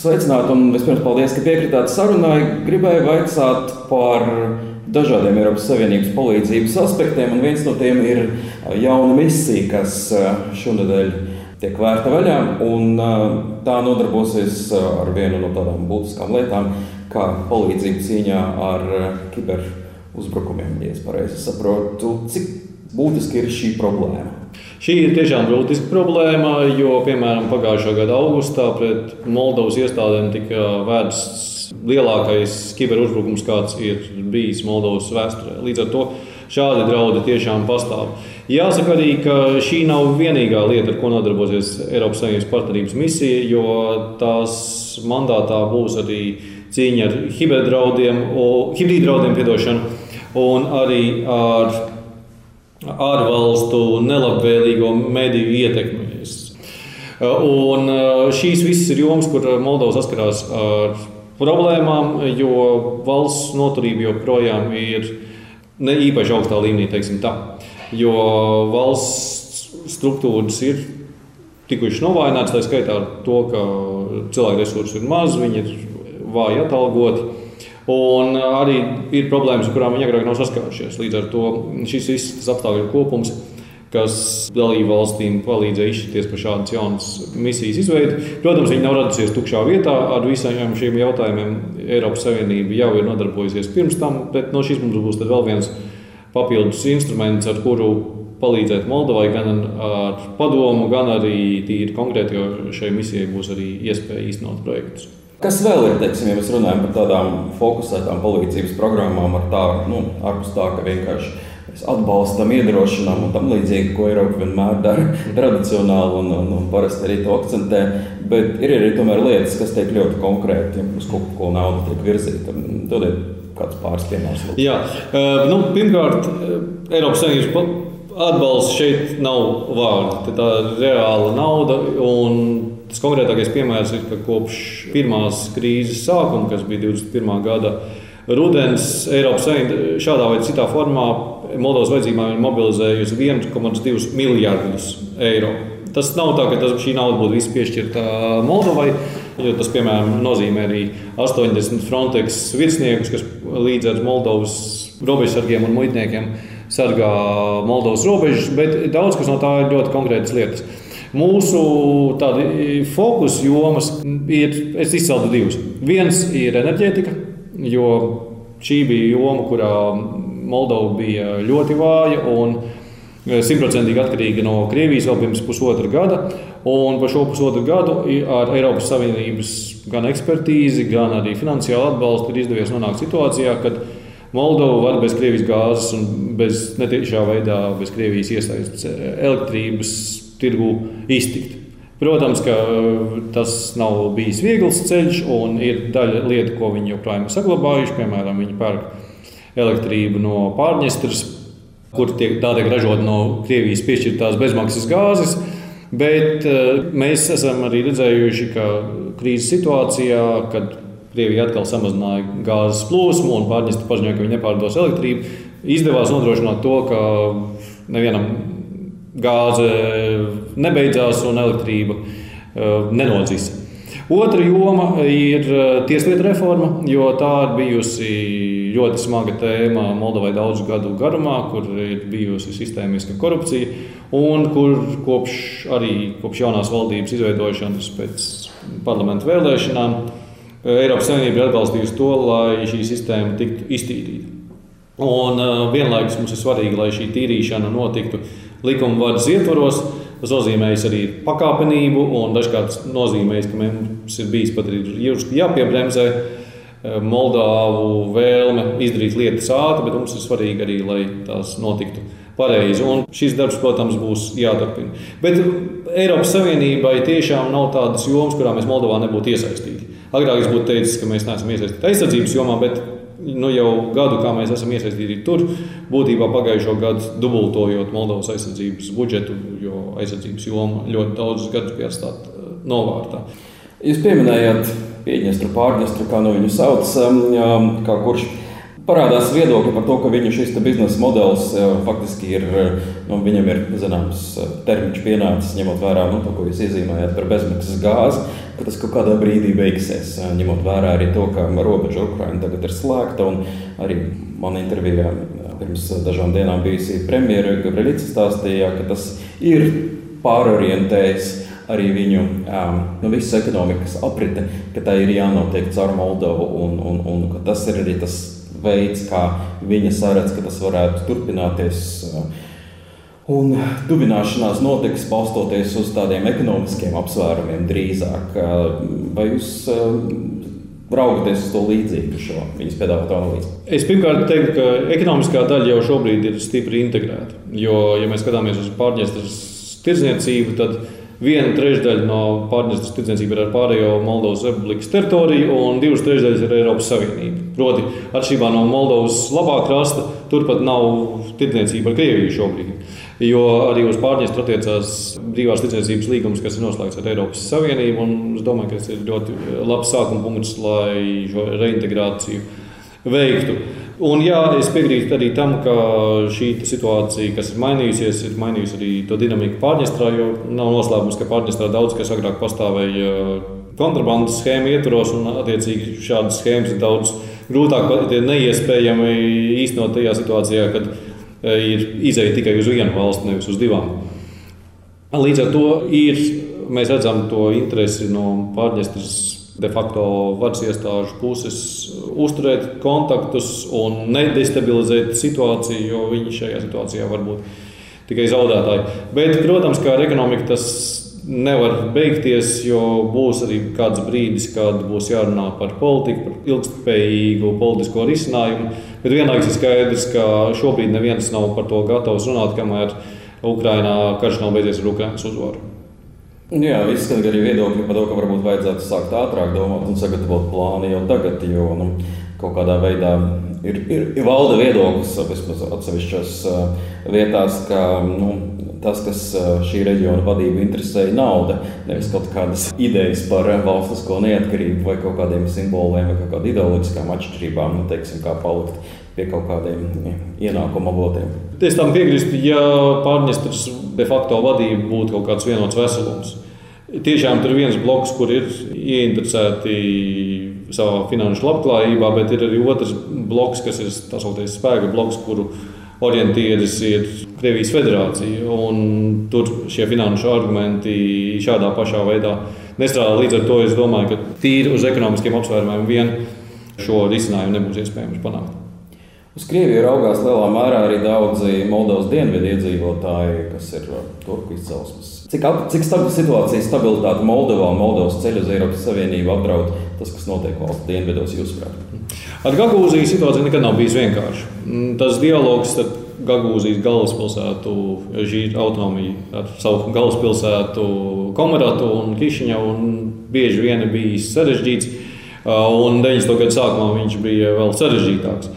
Sveicināti un vispirms paldies, ka piekritāt sarunai. Gribēju vaicāt par dažādiem Eiropas Savienības palīdzības aspektiem, un viens no tiem ir jauna misija, kas šonadēļ tiek vērta vaļā. Tā nodarbosies ar vienu no tādām būtiskām lietām, kā palīdzība cīņā ar kiberuzbrukumiem. Ja es pareizi saprotu, cik būtiski ir šī problēma. Šī ir tiešām būtiska problēma, jo, piemēram, pagājušā gada augustā pret Moldovas iestādēm tika vērsts lielākais kiberuzbrukums, kāds ir bijis Moldovas vēsturē. Līdz ar to šādi draudi tiešām pastāv. Jāsaka arī, ka šī nav vienīgā lieta, ar ko nodarbosies Eiropas Savienības partnerības misija, jo tās mandātā būs arī cīņa ar hibriddraudiem, hibriddraudiem un arī ar ārvalstu nelabvēlīgo mediju ietekmi. Un šīs visas ir jomas, kur Moldova saskarās ar problēmām, jo valsts noturība joprojām ir ne īpaši augstā līmenī, teiksim tā. Jo valsts struktūras ir tikušas novājinātas, tā skaitā ar to, ka cilvēku resursi ir maz, viņi ir vāji atalgoti. Un arī ir problēmas, ar kurām viņi agrāk nav saskārušies. Līdz ar to šis viss apstākļu kopums, kas dalību valstīm palīdzēja izšķirties par šādas jaunas misijas izveidi. Protams, viņi nav radusies tukšā vietā ar visiem šiem jautājumiem. Eiropas Savienība jau ir nodarbojusies pirms tam, bet no šīs mums būs vēl viens papildus instruments, ar kuru palīdzēt Moldovai gan ar padomu, gan arī tīri konkrēti, jo šai misijai būs arī iespēja īstenot projektus. Kas vēl ir, teiksim, ja mēs runājam par tādām fokusētām palīdzības programmām, ar tā, nu, ārpus tā, ka vienkārši mēs atbalstam, iedrošinām un tam līdzīgi, ko Eiropa vienmēr dara tradicionāli un, un, un parasti arī to akcentē. Bet ir arī tomēr lietas, kas tiek ļoti konkrēti, uz ko, ko nauda tiek virzīta. Dodiet kāds pāris piemērs. Jā, nu, pirmkārt, Eiropas Savienības atbalsts šeit nav vārdi. Tā ir reāla nauda. Un Tas konkrētākais piemērs ir, ka kopš pirmās krīzes sākuma, kas bija 21. gada rudens, Eiropas Savienība šādā vai citā formā Moldovas vajadzībām ir mobilizējusi 1,2 miljardus eiro. Tas nav tā, ka tas, šī nauda būtu viss piešķirta Moldovai, jo tas, piemēram, nozīmē arī 80 Frontex virsniekus, kas līdz ar Moldovas robežsargiem un muitniekiem sargā Moldovas robežas, bet daudz kas no tā ir ļoti konkrētas lietas. Mūsu fokus jomas ir, es izceltu divas. Viens ir enerģētika, jo šī bija joma, kurā Moldova bija ļoti vāja un simtprocentīgi atkarīga no Krievijas vēl pirms pusotra gada. Un par šo pusotru gadu ar Eiropas Savienības gan ekspertīzi, gan arī finansiālu atbalstu ir izdevies nonākt situācijā, kad Moldova var bez Krievijas gāzes un bez netiešā veidā bez Krievijas iesaistas elektrības tirgu iztikt. Protams, ka uh, tas nav bijis viegls ceļš, un ir daļa lietu, ko viņi joprojām ir saglabājuši. Piemēram, viņi pērk elektrību no Pārņestras, kur tiek, tā tiek ražota no Krievijas piešķirtās bezmaksas gāzes. Bet uh, mēs esam arī redzējuši, ka krīzes situācijā, kad Krievija atkal samazināja gāzes plūsmu un Pārņestra paziņoja, ka viņi nepārdos elektrību, izdevās nodrošināt to, ka nevienam gāze nebeidzās un elektrība uh, nenodzisa. Otra joma ir uh, tieslietu reforma, jo tā ir bijusi ļoti smaga tēma Moldovai daudzu gadu garumā, kur ir bijusi sistēmiska korupcija un kur kopš, arī kopš jaunās valdības izveidošanas pēc parlamentu vēlēšanām Eiropas Savienība ir atbalstījusi to, lai šī sistēma tiktu iztīrīta. Un uh, vienlaikus mums ir svarīgi, lai šī tīrīšana notiktu likuma varas ietvaros. Tas nozīmē arī pakāpenību, un dažkārt nozīmē, ka mums ir bijis pat jāpiebremzē eh, Moldāvu vēlme izdarīt lietas ātri, bet mums ir svarīgi arī, lai tās notiktu pareizi. Un šis darbs, protams, būs jāturpina. Bet Eiropas Savienībai tiešām nav tādas jomas, kurā mēs Moldovā nebūtu iesaistīti. Agrāk es būtu teicis, ka mēs neesam iesaistīti aizsardzības jomā, bet nu, jau gadu, kā mēs esam iesaistīti tur, būtībā pagājušo gadu dubultojot Moldovas aizsardzības budžetu, jo aizsardzības joma ļoti daudzus gadus bija atstāta uh, novārtā. Jūs pieminējāt Piedņestru, Pārņestru, kā nu viņu sauc, um, um, kā kurš. Parādās viedokļi par to, ka viņu šis biznesa modelis faktiski ir, nu, viņam ir zināms termiņš pienācis, ņemot vērā nu, to, ko jūs iezīmējat par bezmaksas gāzi, ka tas kaut kādā brīdī beigsies. Ņemot vērā arī to, ka robeža Ukraina tagad ir slēgta, un arī man intervijā pirms dažām dienām bijusi premjera Gabrielica stāstīja, ka tas ir pārorientējis arī viņu um, nu, visas ekonomikas aprite, ka tā ir jānotiek caur Moldovu, un, un, un ka tas ir arī tas veids, kā viņa saredz, ka tas varētu turpināties. Un tuvināšanās notiks balstoties uz tādiem ekonomiskiem apsvērumiem drīzāk. Vai jūs raugoties uz to līdzīgu šo viņas piedāvāto analīzi? Es pirmkārt teiktu, ka ekonomiskā daļa jau šobrīd ir stipri integrēta. Jo, ja mēs skatāmies uz pārņēstures tirdzniecību, tad Viena trešdaļa no Pārņestras tirdzniecības ir ar pārējo Moldovas republikas teritoriju, un divas trešdaļas ir Eiropas Savienība. Proti, atšķirībā no Moldovas labā krasta, turpat nav tirdzniecība ar Krieviju šobrīd. Jo arī uz Pārņestru attiecās brīvās tirdzniecības līgums, kas ir noslēgts ar Eiropas Savienību. Es domāju, ka tas ir ļoti labs sākuma punkts, lai šo reintegrāciju veiktu. Un, jā, es piekrītu arī tam, ka šī situācija, kas ir mainījusies, ir mainījusi arī to dinamiku Pārņestrā. Jo nav noslēpums, ka Pārņestrā daudz kas agrāk pastāvēja kontrabandas schēmu ietvaros, un attiecīgi šādas schēmas ir daudz grūtāk, pat neiespējami īstenot tajā situācijā, kad e, ir izēja tikai uz vienu valsti, nevis uz divām. Līdz ar to ir, mēs redzam to interesi no Pārņestras de facto varas iestāžu puses uzturēt kontaktus un nedestabilizēt situāciju, jo viņi šajā situācijā var būt tikai zaudētāji. Bet, protams, kā ar ekonomiku tas nevar beigties, jo būs arī kāds brīdis, kad būs jārunā par politiku, par ilgspējīgu politisko risinājumu. Bet vienlaikus ir skaidrs, ka šobrīd neviens nav par to gatavs runāt, kamēr Ukrainā karš nav beidzies ar Ukraiņas uzvaru. Jā, izskan arī viedokļi par to, ka varbūt vajadzētu sākt ātrāk domāt un sagatavot plānu jau tagad, jo nu, kaut kādā veidā ir, ir, ir valda viedoklis vismaz atsevišķās vietās, ka nu, tas, kas šī reģiona vadību interesē, ir nauda. Nevis kaut kādas idejas par valstisko neatkarību vai kaut kādiem simboliem vai kaut kādām ideoloģiskām atšķirībām, nu, teiksim, kā palikt pie kaut kādiem ienākuma avotiem. Es tam piekrītu, ja Pārņestras de facto vadība būtu kaut kāds vienots veselums. Tiešām tur ir viens bloks, kur ir ieinteresēti savā finanšu labklājībā, bet ir arī otrs bloks, kas ir tā saucamais spēka bloks, kuru orientieris ir Krievijas federācija. Tur šie finanšu argumenti šādā pašā veidā nestrādā. Līdz ar to es domāju, ka tīri uz ekonomiskiem apsvērumiem vien šo risinājumu nebūs iespējams panākt. Uz Krieviju raugās lielā mērā arī daudzi Moldovas dienvidu iedzīvotāji, kas ir turku izcelsmes. Cik, cik stabila situācija, stabilitāte Moldovā un Moldovas ceļu uz Eiropas Savienību apdraud tas, kas notiek valsts dienvidos, jūsuprāt? Ar Gagūziju situācija nekad nav bijusi vienkārša. Mm, tas dialogs starp Gagūzijas galvaspilsētu, šī ir autonomija ar savu galvaspilsētu, Komaratu un Kišiņau, un bieži vien bijis sarežģīts. Un 90. gadu sākumā viņš bija vēl sarežģītāks.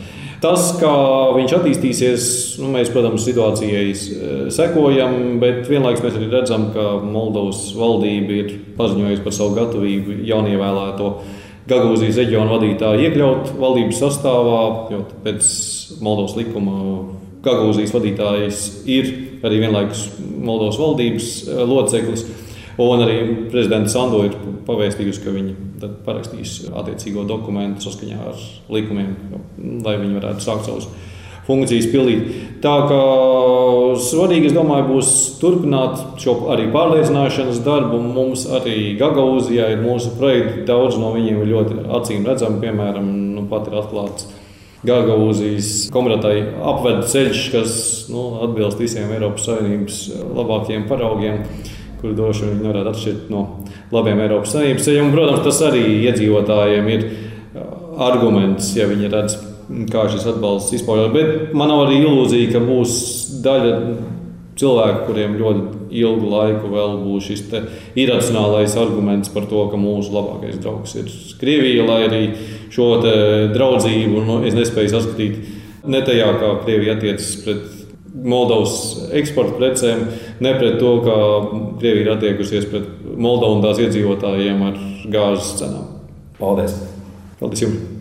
Tas, kā viņš attīstīsies, nu, mēs, protams, situācijai eh, sekojam, bet vienlaikus mēs arī redzam, ka Moldovas valdība ir paziņojusi par savu gatavību jaunievēlēto Gagūzijas reģionu vadītāju iekļaut valdības sastāvā, jo pēc Moldovas likuma Gagūzijas vadītājs ir arī vienlaikus Moldovas valdības eh, loceklis. Un arī prezidents Sandu ir pavēstījusi, ka viņi parakstīs attiecīgo dokumentu saskaņā ar likumiem, lai viņi varētu sākt savus funkcijas pildīt. Tā kā svarīgi, es domāju, būs turpināt šo arī pārliecināšanas darbu. Mums arī Gagauzijā ir mūsu projekti, daudz no viņiem ir ļoti acīm redzami. Piemēram, nu, pat ir atklāts Gagauzijas komertai apvedu ceļš, kas nu, atbilst visiem Eiropas Savienības labākajiem paraugiem kur droši vien varētu atšķirt no labiem Eiropas Savienības ceļiem. Protams, tas arī iedzīvotājiem ir arguments, ja viņi redz, kā šis atbalsts izpaužas. Bet man nav arī ilūzija, ka būs daļa cilvēku, kuriem ļoti ilgu laiku vēl būs šis iracionālais arguments par to, ka mūsu labākais draugs ir Krievija, lai arī šo draudzību nu, es nespēju saskatīt ne tajā, kā Krievija attiecas pret Moldovas eksporta precēm, ne pret to, kā Krievija ir attiekusies pret Moldovu un tās iedzīvotājiem ar gāzes cenām. Paldies! Paldies jums!